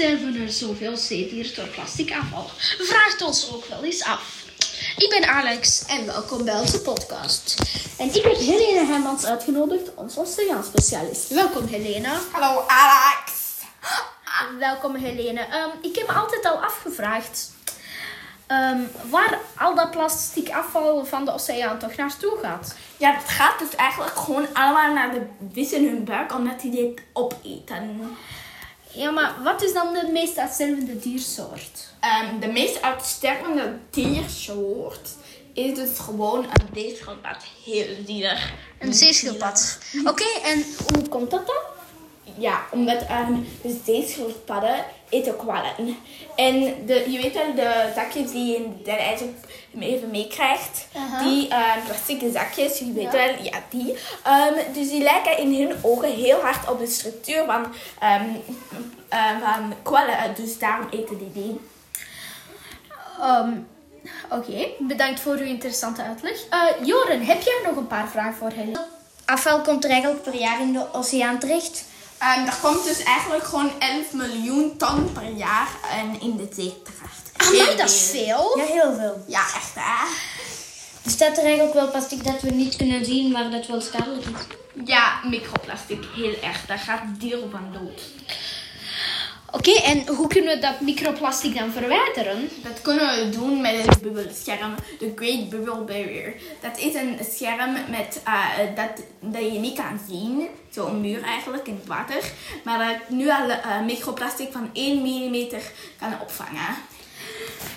sterven er zoveel zeedieren door plastic afval? Vraagt ons ook wel eens af. Ik ben Alex en welkom bij onze podcast. En ik heb Helene Hermans uitgenodigd, onze oceaanspecialist. Welkom Helene. Hallo Alex. Welkom Helene. Ehm, ik heb me altijd al afgevraagd ehm, waar al dat plastic afval van de oceaan toch naartoe gaat. Ja, het gaat dus eigenlijk gewoon allemaal naar de vis in hun buik omdat die dit opeten. Ja, maar wat is dan de meest uitstervende diersoort? Ehm, de meest uitstervende diersoort is dus gewoon een zeeschildpad. Heel zielig. Een zeeschildpad. Oké, en hoe komt dat dan? Ja, omdat ehm, de zeeschildpadden eten kwallen. En de, je weet wel, de zakjes die je in de ijzer even meekrijgt. Die um, plastic zakjes, je weet wel, ja die. Ehm, dus die lijken in hun ogen heel hard op de structuur van, ehm van kwallen. Dus daarom eten die die. Ehm, Oké, bedankt voor uw interessante uitleg. Eh, Joren, heb jij nog een paar vragen voor Helene? Afval komt er eigenlijk per jaar in de oceaan terecht. Um, er komt dus eigenlijk gewoon 11 miljoen ton per jaar um, in de zee terecht. Heel dat is veel. veel. Ja, heel veel. Ja, echt hè. Er staat er eigenlijk wel plastic dat we niet kunnen zien, maar dat wel schadelijk is. Ja, microplastic, heel erg. Daar gaat dieren van dood. Oké, en hoe kunnen we dat microplastic dan verwijderen? Dat kunnen we doen met het bubbelscherm, de Great Bubble Barrier. Dat is een scherm met, eh, dat, dat je niet kan zien, zo'n muur eigenlijk in het water, maar dat nu al eh, microplastic van 1 mm kan opvangen.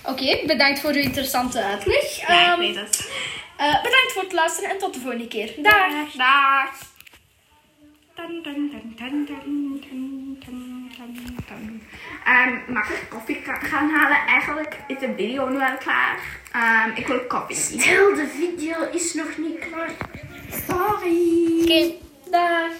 Oké, bedankt voor uw interessante uitleg. Ja, Ehm, ik weet het. eh, bedankt voor het luisteren en tot de volgende keer. Dag. Dag. Ehm, mag ik koffie gaan halen? Eigenlijk is de video nu al klaar. Ehm, ik wil koffie. Stel, de video is nog niet klaar. Sorry. Oké, dag.